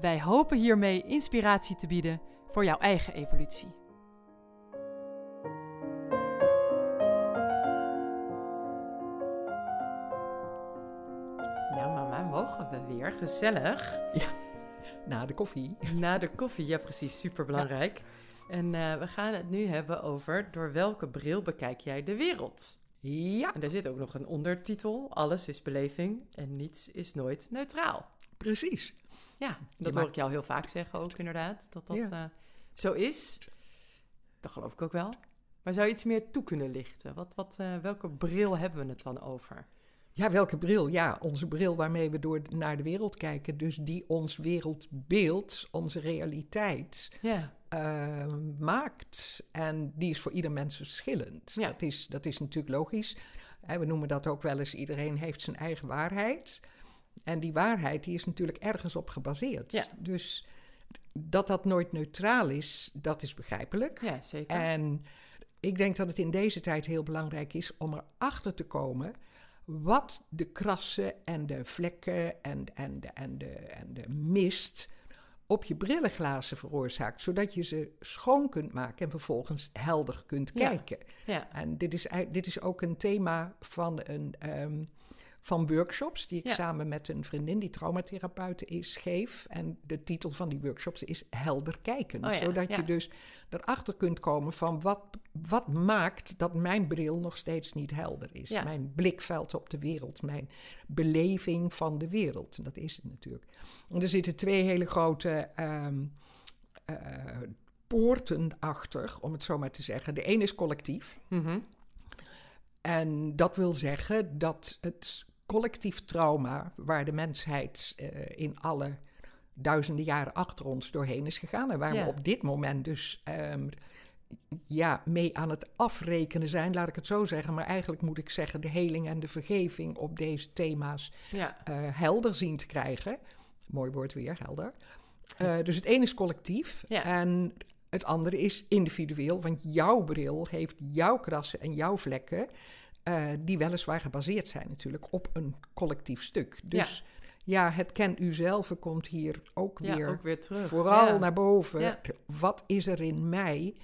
Wij hopen hiermee inspiratie te bieden voor jouw eigen evolutie. Nou, mama, mogen we weer? Gezellig. Na de koffie. Na de koffie, ja precies, superbelangrijk. En eh, we gaan het nu hebben over door welke bril bekijk jij de wereld? Ja, En er zit ook nog een ondertitel, alles is beleving en niets is nooit neutraal. Precies. Ja, dat hoor ik jou heel vaak zeggen ook inderdaad, dat dat Ja. eh, zo is. Dat geloof ik ook wel. Maar zou je iets meer toe kunnen lichten? Wat, wat, eh, welke bril hebben we het dan over? Ja, welke bril? Ja, onze bril waarmee we door, naar de wereld kijken. Dus die ons wereldbeeld, onze realiteit Ja, eh, maakt. En die is voor ieder mens verschillend. Ja. Dat, is, dat is natuurlijk logisch. We noemen dat ook wel eens, iedereen heeft zijn eigen waarheid. En die waarheid die is natuurlijk ergens op gebaseerd. Ja. Dus dat dat nooit neutraal is, dat is begrijpelijk. ja zeker. En ik denk dat het in deze tijd heel belangrijk is om erachter te komen wat de krassen en de vlekken en, en, de, en, de, en de mist op je brillenglazen veroorzaakt, zodat je ze schoon kunt maken en vervolgens helder kunt kijken. ja, En dit is, dit is ook een thema van, een, ehm, van workshops die ik Ja. samen met een vriendin die traumatherapeute is geef. En de titel van die workshops is Helder kijken. Oh ja, Zodat ja. je dus erachter kunt komen van wat, wat maakt dat mijn bril nog steeds niet helder is. Mijn blikveld op de wereld, mijn beleving van de wereld. En dat is het natuurlijk. En er zitten twee hele grote ehm, eh, poorten achter, om het zo maar te zeggen. De een is collectief. Mhm. En dat wil zeggen dat het collectief trauma, waar de mensheid eh, in alle duizenden jaren achter ons doorheen is gegaan, en waar Ja. we op dit moment dus ehm, ja, mee aan het afrekenen zijn, laat ik het zo zeggen. Maar eigenlijk moet ik zeggen, de heling en de vergeving op deze thema's ja, eh, helder zien te krijgen. Mooi woord weer, helder. Eh, dus het ene is collectief Ja. en het andere is individueel. Want jouw bril heeft jouw krassen en jouw vlekken, eh, die weliswaar gebaseerd zijn natuurlijk op een collectief stuk. Dus ja, het ken u zelf komt hier ook ja weer ook weer terug. vooral ja. naar boven. Ja. Wat is er in mij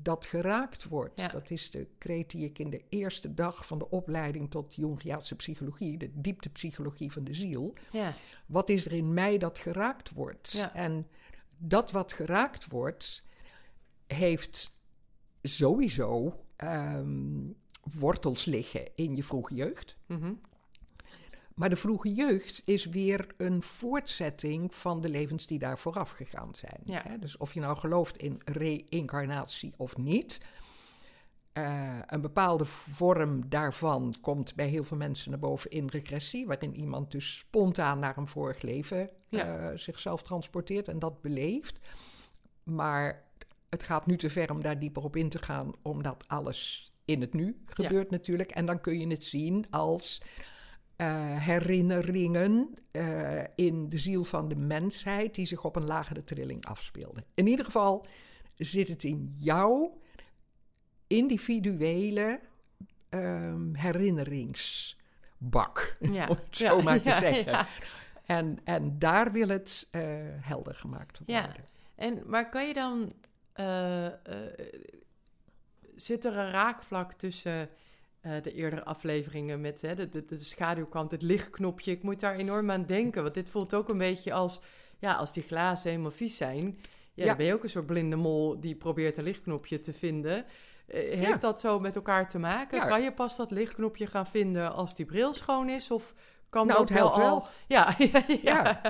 dat geraakt wordt? Ja. Dat is de kreet die ik in de eerste dag van de opleiding tot Jungiaanse psychologie, de dieptepsychologie van de ziel. Ja, Wat is er in mij dat geraakt wordt? Ja. En dat wat geraakt wordt, heeft sowieso ehm, wortels liggen in je vroege jeugd. mhm. Maar de vroege jeugd is weer een voortzetting van de levens die daar vooraf gegaan zijn. Ja. Hè? Dus of je nou gelooft in reïncarnatie of niet. eh, een bepaalde vorm daarvan komt bij heel veel mensen naar boven in regressie, waarin iemand dus spontaan naar een vorig leven Ja. eh, zichzelf transporteert en dat beleeft. Maar het gaat nu te ver om daar dieper op in te gaan, omdat alles in het nu gebeurt natuurlijk. En dan kun je het zien als eh, herinneringen eh, in de ziel van de mensheid die zich op een lagere trilling afspeelden. In ieder geval zit het in jouw individuele ehm, herinneringsbak, ja. om het zo ja, maar te zeggen. En, en daar wil het eh, helder gemaakt worden. Ja. En, maar kan je dan... zit er een raakvlak tussen eh, de eerdere afleveringen met hè, de, de, de schaduwkant, het lichtknopje? Ik moet daar enorm aan denken, want dit voelt ook een beetje als... Ja, als die glazen helemaal vies zijn... Ja, Ja. dan ben je ook een soort blinde mol die probeert een lichtknopje te vinden. Eh, heeft Ja. dat zo met elkaar te maken? Ja. Kan je pas dat lichtknopje gaan vinden als die bril schoon is? Of kan Nou, dat het helpt wel wel. al... Ja, ja, ja. Ja.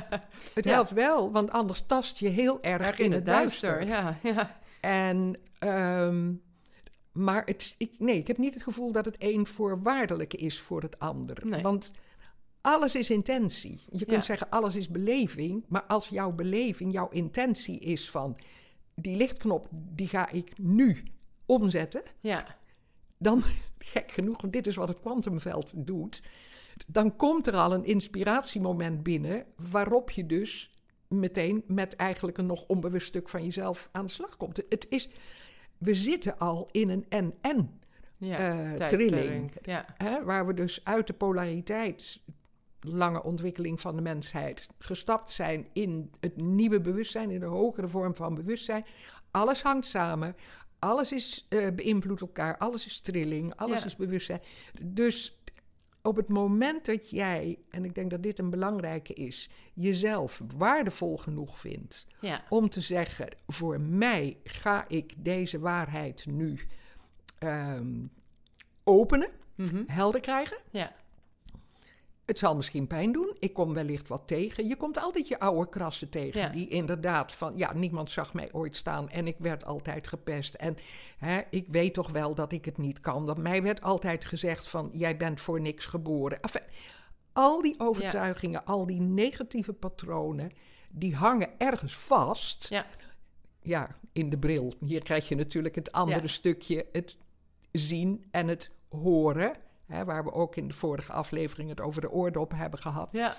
Het helpt wel, want anders tast je heel erg, Erg in, het duister. Ja, ja. En, ehm, maar het, ik, nee, ik heb niet het gevoel dat het een voorwaardelijk is voor het ander. Nee. Want alles is intentie. Je kunt Ja. zeggen alles is beleving, maar als jouw beleving, jouw intentie is van die lichtknop, die ga ik nu omzetten, Ja, dan gek genoeg, want dit is wat het kwantumveld doet, dan komt er al een inspiratiemoment binnen waarop je dus meteen met eigenlijk een nog onbewust stuk van jezelf aan de slag komt. Het is, we zitten al in een en-en ja. eh, trilling. Ja, Hè, waar we dus uit de polariteit, lange ontwikkeling van de mensheid, gestapt zijn in het nieuwe bewustzijn, in de hogere vorm van bewustzijn. Alles hangt samen, alles is eh beïnvloedt elkaar, alles is trilling, alles Ja. is bewustzijn. Dus op het moment dat jij, en ik denk dat dit een belangrijke is, jezelf waardevol genoeg vindt ja, om te zeggen: voor mij ga ik deze waarheid nu ehm, openen, Mhm. helder krijgen. ja, Het zal misschien pijn doen. Ik kom wellicht wat tegen. Je komt altijd je oude krassen tegen. Ja. Die inderdaad van, ja, niemand zag mij ooit staan en ik werd altijd gepest. En hè, ik weet toch wel dat ik het niet kan. Dat mij werd altijd gezegd van, jij bent voor niks geboren. Enfin, al die overtuigingen, al die negatieve patronen, die hangen ergens vast. ja, Ja, in de bril. Hier krijg je natuurlijk het andere stukje, het zien en het horen. Hè, waar we ook in de vorige aflevering het over de oordop hebben gehad. ja,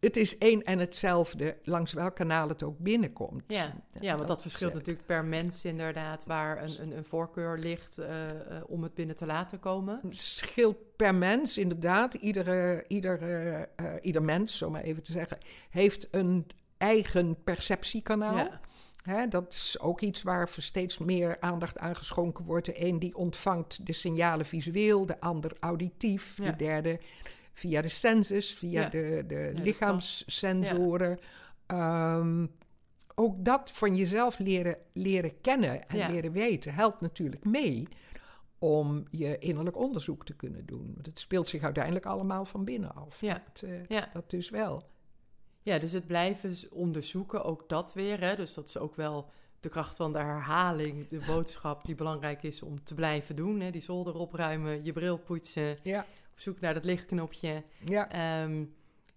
Het is één en hetzelfde langs welk kanaal het ook binnenkomt. ja. Ja, want dat verschilt natuurlijk per mens inderdaad, waar een, een, een voorkeur ligt eh, eh, om het binnen te laten komen. scheelt per mens, inderdaad. Iedere, iedere, eh, ieder mens, zo maar even te zeggen, heeft een eigen perceptiekanaal. Ja, Dat is ook iets waar steeds meer aandacht aan geschonken wordt. De een die ontvangt de signalen visueel, de ander auditief, Ja. de derde via de sensus, via Ja. de, de lichaamssensoren. Ehm, ook dat van jezelf leren, leren kennen en leren weten helpt natuurlijk mee om je innerlijk onderzoek te kunnen doen. Want het speelt zich uiteindelijk allemaal van binnen af. Ja. Dat, Ja. dat dus wel. Ja, dus het blijven onderzoeken, ook dat weer. Hè? Dus dat is ook wel de kracht van de herhaling, de boodschap die belangrijk is om te blijven doen. Hè? Die zolder opruimen, je bril poetsen, Ja, op zoek naar dat lichtknopje. ja. Ehm,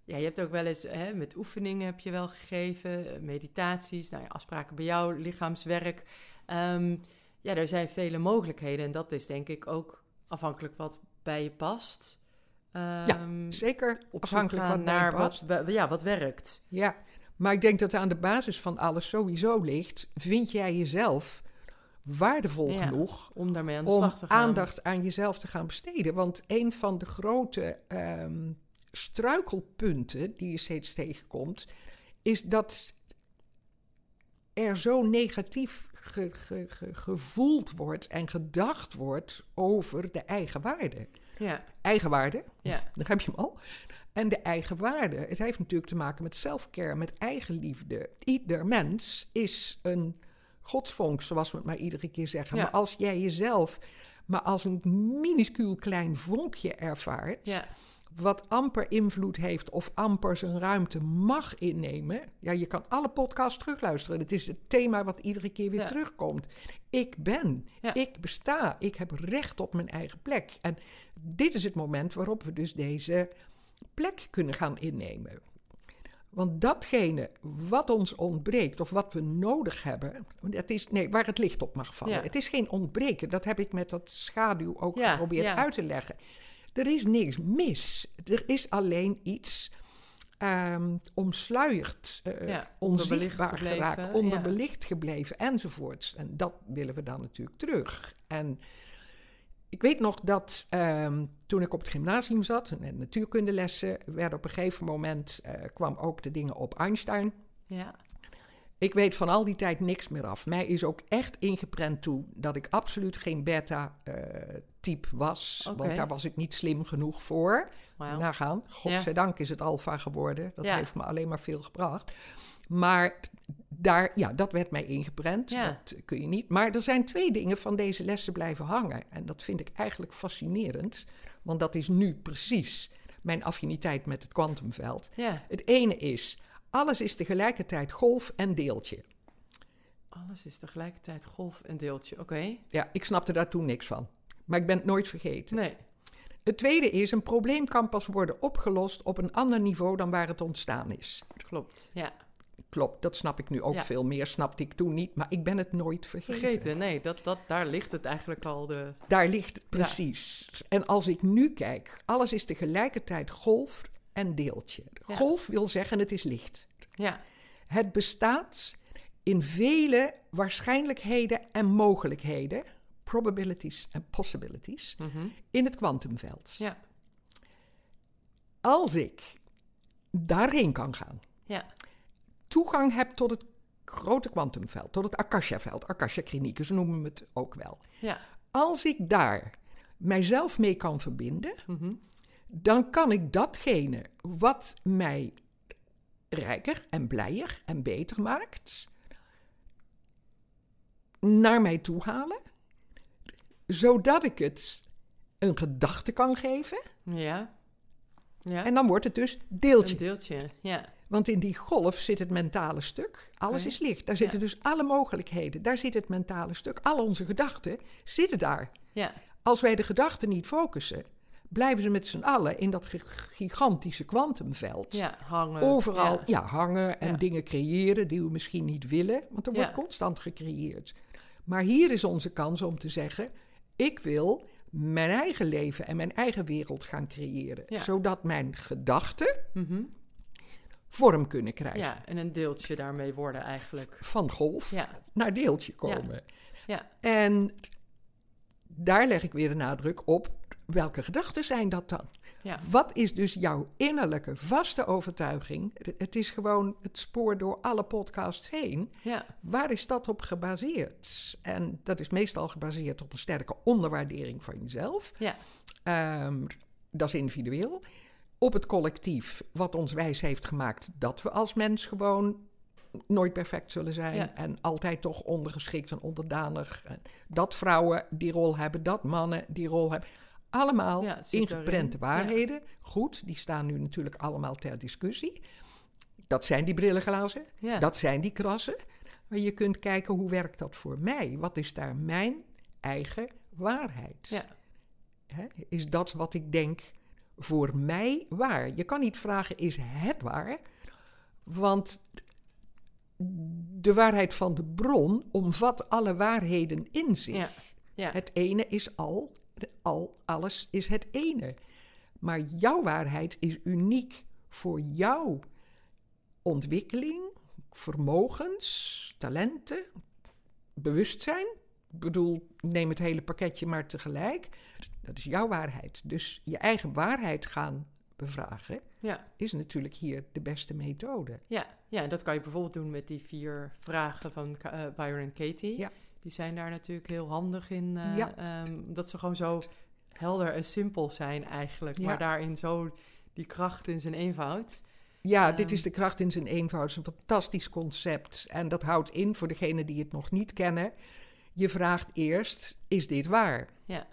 ja, je hebt ook wel eens hè, met oefeningen heb je wel gegeven, eh, meditaties, nou ja, afspraken bij jou, lichaamswerk. Ehm, ja, er zijn vele mogelijkheden en dat is denk ik ook afhankelijk wat bij je past. Ehm, zeker op afhankelijk van naar wat, wa- ja, wat werkt. Ja, maar ik denk dat aan de basis van alles sowieso ligt: vind jij jezelf waardevol Ja, genoeg Om daarmee aan de om slag te gaan. aandacht aan jezelf te gaan besteden? Want een van de grote ehm, struikelpunten die je steeds tegenkomt, is dat er zo negatief ge- ge- ge- gevoeld wordt en gedacht wordt over de eigen waarde. Ja, Eigenwaarde, ja, daar heb je hem al. En de eigen waarde. Het heeft natuurlijk te maken met selfcare, met eigenliefde. Ieder mens is een godsvonk, zoals we het maar iedere keer zeggen. Ja. Maar als jij jezelf maar als een minuscuul klein vonkje ervaart, ja, wat amper invloed heeft of amper zijn ruimte mag innemen. Ja, je kan alle podcasts terugluisteren. Het is het thema wat iedere keer weer Ja. terugkomt. Ik ben, Ja. ik besta, ik heb recht op mijn eigen plek. En dit is het moment waarop we dus deze plek kunnen gaan innemen. Want datgene wat ons ontbreekt of wat we nodig hebben, dat is nee, waar het licht op mag vallen. Ja. Het is geen ontbreken. Dat heb ik met dat schaduw ook geprobeerd uit te leggen. Er is niks mis. Er is alleen iets ehm omsluierd, Ja, onzichtbaar onderbelicht gebleven, geraakt, ja. onderbelicht gebleven enzovoorts. En dat willen we dan natuurlijk terug. En ik weet nog dat ehm, toen ik op het gymnasium zat en natuurkundelessen werden op een gegeven moment eh, kwam ook de dingen op Einstein. ja, Ik weet van al die tijd niks meer af. Mij is ook echt ingeprent toe dat ik absoluut geen beta-type was. Oké. Want daar was ik niet slim genoeg voor. wauw. Nagaan. Godzijdank is het alfa geworden. Dat Ja. heeft me alleen maar veel gebracht. Maar daar, ja, dat werd mij ingeprent. Ja. Dat kun je niet. Maar er zijn twee dingen van deze lessen blijven hangen. En dat vind ik eigenlijk fascinerend. Want dat is nu precies mijn affiniteit met het kwantumveld. Het ene is, alles is tegelijkertijd golf en deeltje. alles is tegelijkertijd golf en deeltje. Oké. Ja, ik snapte daar toen niks van. Maar ik ben het nooit vergeten. Nee. Het tweede is, een probleem kan pas worden opgelost op een ander niveau dan waar het ontstaan is. Klopt, ja. Klopt, dat snap ik nu ook Ja. veel meer, snapte ik toen niet, maar ik ben het nooit vergeten. Vergeten, nee, dat, dat, daar ligt het eigenlijk al de... Daar ligt precies. En als ik nu kijk, alles is tegelijkertijd golf en deeltje. Ja. Golf wil zeggen het is licht. Ja, Het bestaat in vele waarschijnlijkheden en mogelijkheden, probabilities en possibilities, mhm. in het kwantumveld. ja, Als ik daarheen kan gaan, ja, toegang heb tot het grote kwantumveld, tot het Akasha-veld, Akasha-klinieken, zo noemen we het ook wel. ja. Als ik daar mijzelf mee kan verbinden, mhm. Dan kan ik datgene wat mij rijker en blijer en beter maakt, naar mij toe halen, zodat ik het een gedachte kan geven. Ja. Ja, En dan wordt het dus deeltje. een deeltje, ja. Want in die golf zit het mentale stuk. Alles is licht. Daar zitten dus alle mogelijkheden. Daar zit het mentale stuk. Al onze gedachten zitten daar. Ja, Als wij de gedachten niet focussen, blijven ze met z'n allen in dat gi- gigantische kwantumveld. ja, hangen. Overal ja. ja. hangen en Ja. dingen creëren die we misschien niet willen, want er wordt constant gecreëerd. Maar hier is onze kans om te zeggen: ik wil mijn eigen leven en mijn eigen wereld gaan creëren, zodat mijn gedachten Mhm. vorm kunnen krijgen. Ja, en een deeltje daarmee worden eigenlijk. Van golf naar deeltje komen. ja, En daar leg ik weer de nadruk op. Welke gedachten zijn dat dan? ja. Wat is dus jouw innerlijke vaste overtuiging? Het- is gewoon het spoor door alle podcasts heen. Ja, Waar is dat op gebaseerd? En dat is meestal gebaseerd op een sterke onderwaardering van jezelf. ja, Ehm, dat is individueel. Op het collectief, wat ons wijs heeft gemaakt dat we als mens gewoon nooit perfect zullen zijn. Ja. En altijd toch ondergeschikt en onderdanig. En dat vrouwen die rol hebben, dat mannen die rol hebben. Allemaal Ja, ingeprente waarheden. Goed, die staan nu natuurlijk allemaal ter discussie. Dat zijn die brillenglazen, ja. dat zijn die krassen. Maar je kunt kijken hoe werkt dat voor mij? Wat is daar mijn eigen waarheid? Ja. Hè? Is dat wat ik denk voor mij waar? Je kan niet vragen, is het waar? Want de waarheid van de bron omvat alle waarheden in zich. Ja, ja. Het ene is al, al, alles is het ene. Maar jouw waarheid is uniek voor jouw ontwikkeling, vermogens, talenten, bewustzijn. Ik bedoel, neem het hele pakketje maar tegelijk. Dat is jouw waarheid. Dus je eigen waarheid gaan bevragen ja. is natuurlijk hier de beste methode. Ja, ja, en dat kan je bijvoorbeeld doen met die vier vragen van eh, Byron Katie. Ja. Die zijn daar natuurlijk heel handig in. Ja. ehm, dat ze gewoon zo helder en simpel zijn eigenlijk. Ja. Maar daarin zo die kracht in zijn eenvoud. Ja, Ehm. dit is de kracht in zijn eenvoud. Het is een fantastisch concept. En dat houdt in, voor degenen die het nog niet kennen... je vraagt eerst, is dit waar? Ja,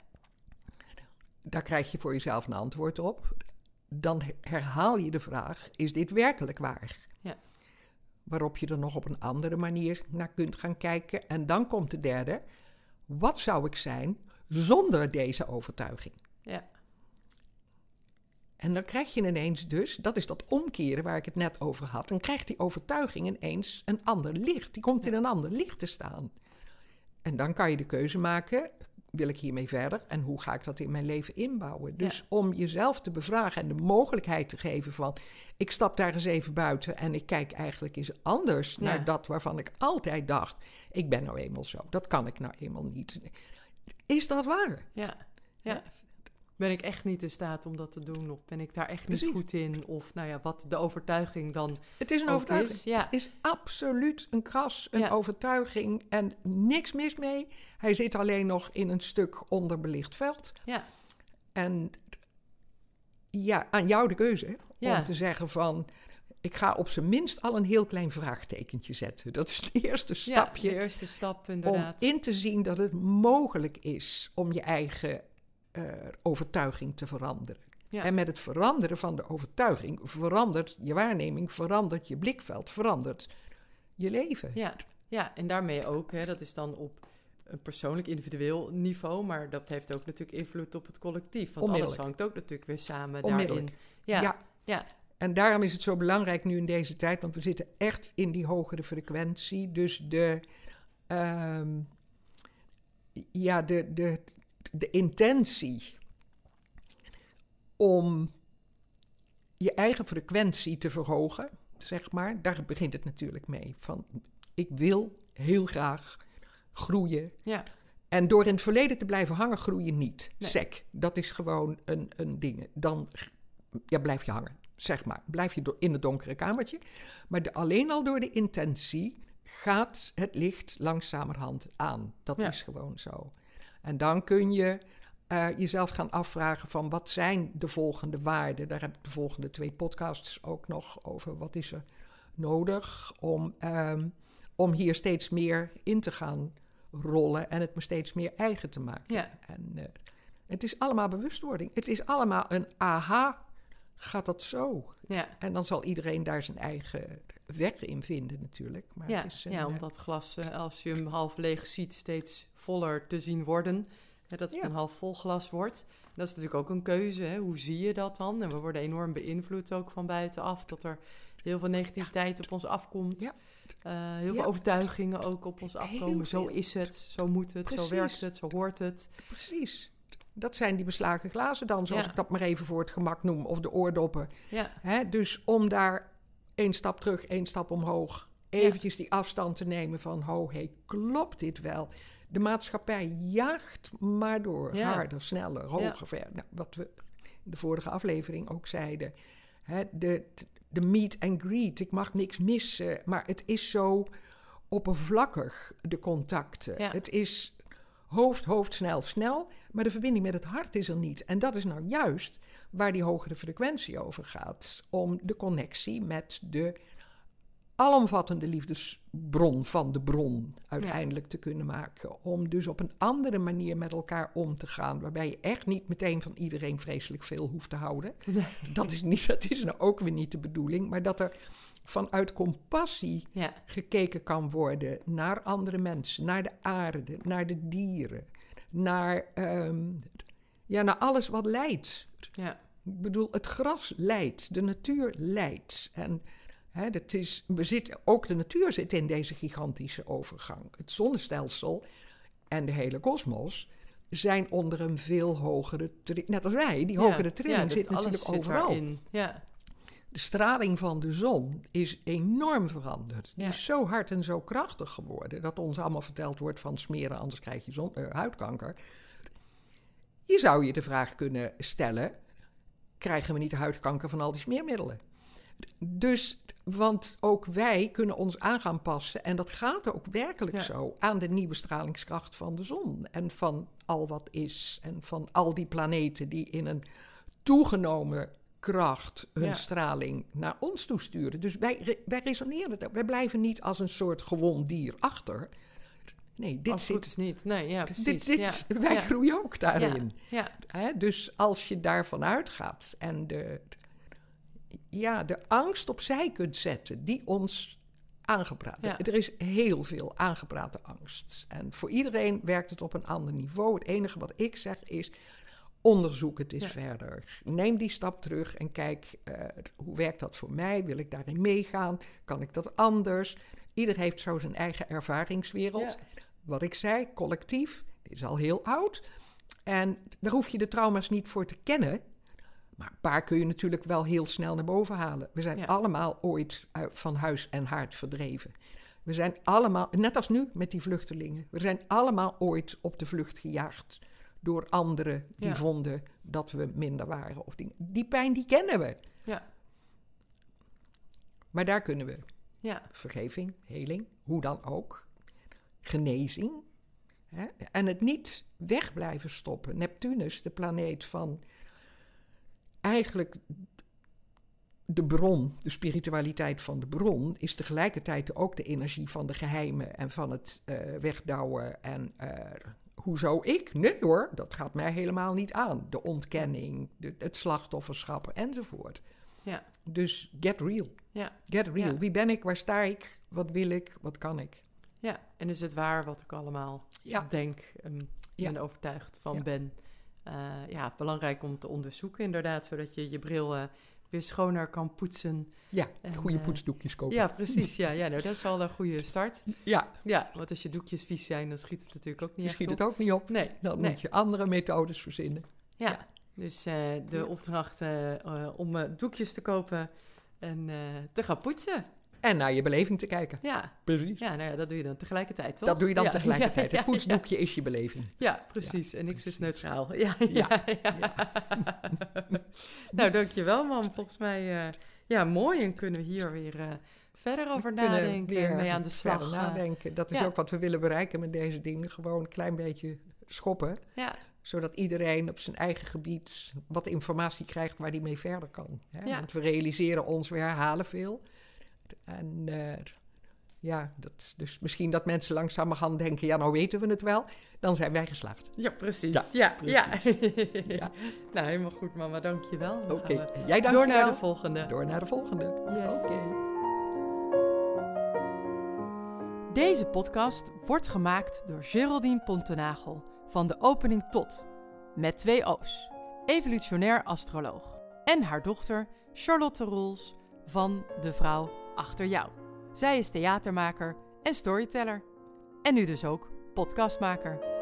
Daar krijg je voor jezelf een antwoord op. Dan herhaal je de vraag, is dit werkelijk waar? Ja. Waarop je er nog op een andere manier naar kunt gaan kijken. En dan komt de derde, wat zou ik zijn zonder deze overtuiging? ja, En dan krijg je ineens dus, dat is dat omkeren waar ik het net over had, dan krijgt die overtuiging ineens een ander licht. Die komt in een ander licht te staan. En dan kan je de keuze maken, wil ik hiermee verder en hoe ga ik dat in mijn leven inbouwen? Dus Ja. om jezelf te bevragen en de mogelijkheid te geven van, ik stap daar eens even buiten en ik kijk eigenlijk eens anders Ja. naar dat waarvan ik altijd dacht, ik ben nou eenmaal zo, dat kan ik nou eenmaal niet. Is dat waar? ja, ja. Ben ik echt niet in staat om dat te doen? Of ben ik daar echt niet goed in? Of nou ja, wat de overtuiging dan Het is een overtuiging. is. Ja, Het is absoluut een kras, een Ja. overtuiging en niks mis mee. Hij zit alleen nog in een stuk onderbelicht veld. ja, En ja, aan jou de keuze Ja. om te zeggen van... ik ga op zijn minst al een heel klein vraagtekentje zetten. Dat is het eerste ja, stapje de eerste stap om inderdaad. in te zien dat het mogelijk is... om je eigen eh, overtuiging te veranderen. Ja. En met het veranderen van de overtuiging verandert je waarneming, verandert je blikveld, verandert je leven. Ja, ja, en daarmee ook, hè, dat is dan op een persoonlijk, individueel niveau, maar dat heeft ook natuurlijk invloed op het collectief. Want alles hangt ook natuurlijk weer samen daarin. Ja, ja. Ja. En daarom is het zo belangrijk nu in deze tijd, want we zitten echt in die hogere frequentie. Dus de, ehm, ja, de, de, de intentie om je eigen frequentie te verhogen, zeg maar, daar begint het natuurlijk mee. Van, ik wil heel graag groeien. ja. En door in het verleden te blijven hangen, groei je niet. Nee. Sec, dat is gewoon een, een ding. Dan ja, blijf je hangen, zeg maar. Blijf je door, in het donkere kamertje. Maar de, alleen al door de intentie gaat het licht langzamerhand aan. Dat Ja. is gewoon zo. En dan kun je eh, jezelf gaan afvragen van wat zijn de volgende waarden. Daar heb ik de volgende twee podcasts ook nog over. Wat is er nodig om, ehm, om hier steeds meer in te gaan rollen en het me steeds meer eigen te maken. Ja. En eh, het is allemaal bewustwording. Het is allemaal een aha, gaat dat zo? ja. En dan zal iedereen daar zijn eigen weg in vinden natuurlijk. Maar Ja, het is een, ja, om eh, dat glas, eh, als je hem half leeg ziet, steeds voller te zien worden. Hè, dat het Ja. een half vol glas wordt. Dat is natuurlijk ook een keuze. Hè? Hoe zie je dat dan? En we worden enorm beïnvloed ook van buitenaf. Dat er heel veel negativiteit op ons afkomt. Ja. Eh, heel Ja. veel overtuigingen ook op ons afkomen. Zo is het, zo moet het, Precies. zo werkt het, zo hoort het. Precies. Dat zijn die beslagen glazen dan, zoals Ja. ik dat maar even voor het gemak noem. Of de oordoppen. Ja, Hè? Dus om daar één stap terug, één stap omhoog. Eventjes die afstand te nemen van, ho, hey, klopt dit wel? De maatschappij jaagt maar door. Ja. Harder, sneller, hoger, ver. Nou, wat we in de vorige aflevering ook zeiden. Hè? De, de meet and greet, ik mag niks missen. Maar het is zo oppervlakkig, de contacten. Ja. Het is hoofd, hoofd, snel, snel. Maar de verbinding met het hart is er niet. En dat is nou juist waar die hogere frequentie over gaat. Om de connectie met de alomvattende liefdesbron van de bron uiteindelijk te kunnen maken. Om dus op een andere manier met elkaar om te gaan. Waarbij je echt niet meteen van iedereen vreselijk veel hoeft te houden. Dat, is niet, dat is nou ook weer niet de bedoeling. Maar dat er vanuit compassie ja, gekeken kan worden naar andere mensen, naar de aarde, naar de dieren, naar, ehm, ja, naar alles wat leidt. ja, Ik bedoel, het gras leidt, de natuur leidt. En hè, dat is, we zitten, ook de natuur zit in deze gigantische overgang. Het zonnestelsel en de hele kosmos zijn onder een veel hogere trilling. Net als wij, die hogere trilling ja, zit natuurlijk zit overal. Ja, De straling van de zon is enorm veranderd. Die is zo hard en zo krachtig geworden dat ons allemaal verteld wordt van smeren, anders krijg je zon, eh, huidkanker. Je zou je de vraag kunnen stellen: krijgen we niet huidkanker van al die smeermiddelen? Dus, want ook wij kunnen ons aan gaan passen, en dat gaat ook werkelijk Ja. zo, aan de nieuwe stralingskracht van de zon en van al wat is en van al die planeten die in een toegenomen kracht hun Ja. straling naar ons toesturen. Dus wij, wij resoneren. Wij blijven niet als een soort gewoon dier achter. Nee, dit als goed zit. is niet. Nee, ja, precies. Dit, dit, ja. Wij ja. groeien ook daarin. Ja, Hè? Dus als je daarvan uitgaat en de, ja, de angst opzij kunt zetten die ons aangepraat. Ja. Er is heel veel aangeprate angst. En voor iedereen werkt het op een ander niveau. Het enige wat ik zeg is. Onderzoek het eens Ja. verder. Neem die stap terug en kijk eh, hoe werkt dat voor mij? Wil ik daarin meegaan? Kan ik dat anders? Ieder heeft zo zijn eigen ervaringswereld. Wat ik zei, collectief, is al heel oud. En daar hoef je de trauma's niet voor te kennen. Maar een paar kun je natuurlijk wel heel snel naar boven halen. We zijn Ja. allemaal ooit uit- van huis en haard verdreven. We zijn allemaal, net als nu met die vluchtelingen, we zijn allemaal ooit op de vlucht gejaagd door anderen die Ja. vonden dat we minder waren. Of dingen. Die pijn die kennen we. Ja. Maar daar kunnen we ja, vergeving, heling, hoe dan ook, genezing. Hè? En het niet weg blijven stoppen. Neptunus, de planeet van eigenlijk de bron, de spiritualiteit van de bron, is tegelijkertijd ook de energie van de geheimen en van het eh, wegdouwen. En eh, hoezo ik? Nee hoor, dat gaat mij helemaal niet aan. De ontkenning, de, het slachtofferschap enzovoort. ja, Dus get real. ja. Get real. Ja. Wie ben ik? Waar sta ik? Wat wil ik? Wat kan ik? Ja, en is het waar wat ik allemaal Ja. denk en Ja. overtuigd van Ja. ben. Eh, ja, belangrijk om te onderzoeken inderdaad, zodat je je bril eh, weer schoner kan poetsen. Ja, En, goede eh, poetsdoekjes kopen. Ja, precies. Ja, ja nou, dat is al een goede start. Ja, Ja, want als je doekjes vies zijn, dan schiet het natuurlijk ook niet je schiet op. het ook niet op. Nee, Dan nee. moet je andere methodes verzinnen. Ja, Ja. dus de opdracht om doekjes te kopen en te gaan poetsen. En naar je beleving te kijken. Ja. Precies. ja, nou ja, dat doe je dan tegelijkertijd, toch? Dat doe je dan Ja, tegelijkertijd. Het poetsdoekje is je beleving. ja, precies. en niks is neutraal. Ja, Ja, nou, dankjewel, man. Volgens mij, eh, ja, mooi. En kunnen we hier weer eh, verder over nadenken en weer mee aan de slag. eh, nadenken. Dat is ook wat we willen bereiken met deze dingen. Gewoon een klein beetje schoppen. ja, Zodat iedereen op zijn eigen gebied wat informatie krijgt waar hij mee verder kan. Hè? Ja. Want we realiseren ons, we herhalen veel. En eh, ja, dat, dus misschien dat mensen langzamerhand denken, ja nou weten we het wel. Dan zijn wij geslaagd. ja, precies. Ja, Ja, ja. Ja. nou, helemaal goed, mama. Dankjewel. Dan Oké, gaan we jij dank Door je naar wel. de volgende. Door naar de volgende. Yes. Oké. Deze podcast wordt gemaakt door Geraldine Pontenagel van de opening tot, met twee O's, evolutionair astroloog. En haar dochter Charlotte Roels van De Vrouw Achter Jou. Zij is theatermaker en storyteller. En nu dus ook podcastmaker.